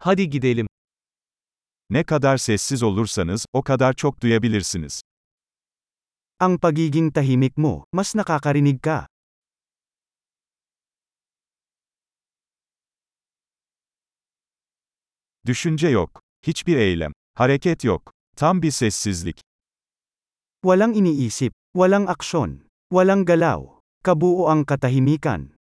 Hadi gidelim. Ne kadar sessiz olursanız, o kadar çok duyabilirsiniz. Ang pagiging tahimik mo, mas nakakarinig ka. Düşünce yok. Hiçbir eylem. Hareket yok. Tam bir sessizlik. Walang iniisip, walang aksyon, walang galaw. Kabuo ang katahimikan.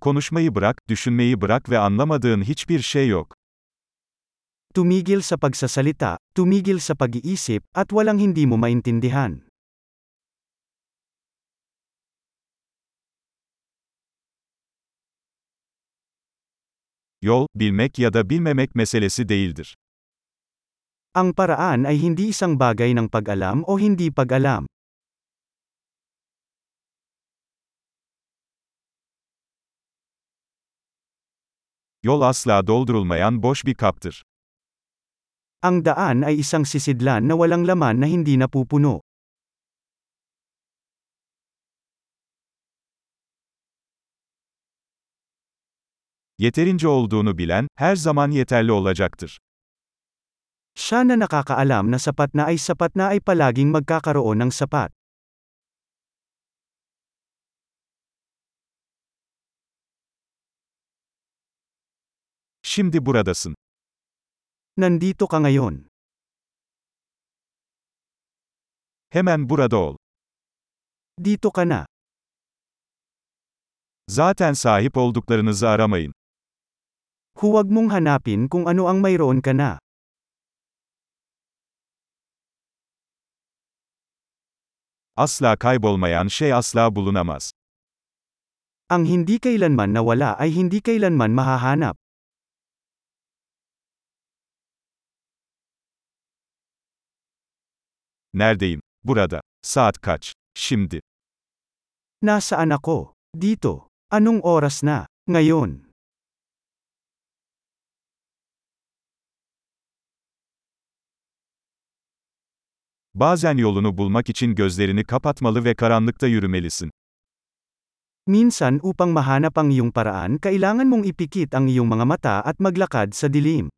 Konuşmayı bırak, düşünmeyi bırak ve anlamadığın hiçbir şey yok. Tumigil sa pagsasalita, tumigil sa pag-iisip, at walang hindi mo maintindihan. Yol, bilmek ya da bilmemek meselesi değildir. Ang paraan ay hindi isang bagay ng pag-alam o hindi pag-alam. Yol asla doldurulmayan boş bir kaptır. Ang daan ay isang sisidlan na walang laman na hindi napupuno. Yeterince olduğunu bilen, her zaman yeterli olacaktır. Siya na nakakaalam na sapat na ay sapat na ay palaging magkakaroon ng sapat. Şimdi buradasın. Nandito ka ngayon. Hemen burada ol. Dito ka na. Zaten sahip olduklarınızı aramayın. Huwag mong hanapin kung ano ang mayroon ka na. Asla kaybolmayan şey asla bulunamaz. Ang hindi kailanman nawala ay hindi kailanman mahahanap. Neredeyim? Burada. Saat kaç? Şimdi. Nasaan ako? Dito. Anong oras na? Ngayon. Bazen yolunu bulmak için gözlerini kapatmalı ve karanlıkta yürümelisin. Minsan upang mahanap ang iyong paraan kailangan mong ipikit ang iyong mga mata at maglakad sa dilim.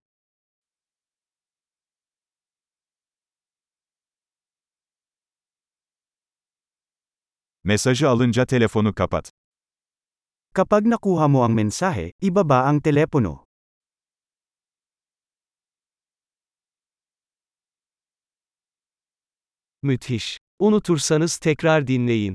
Mesajı alınca telefonu kapat. Kapag nakuha mo ang mensahe, ibaba ang telepono. Müthiş. Unutursanız tekrar dinleyin.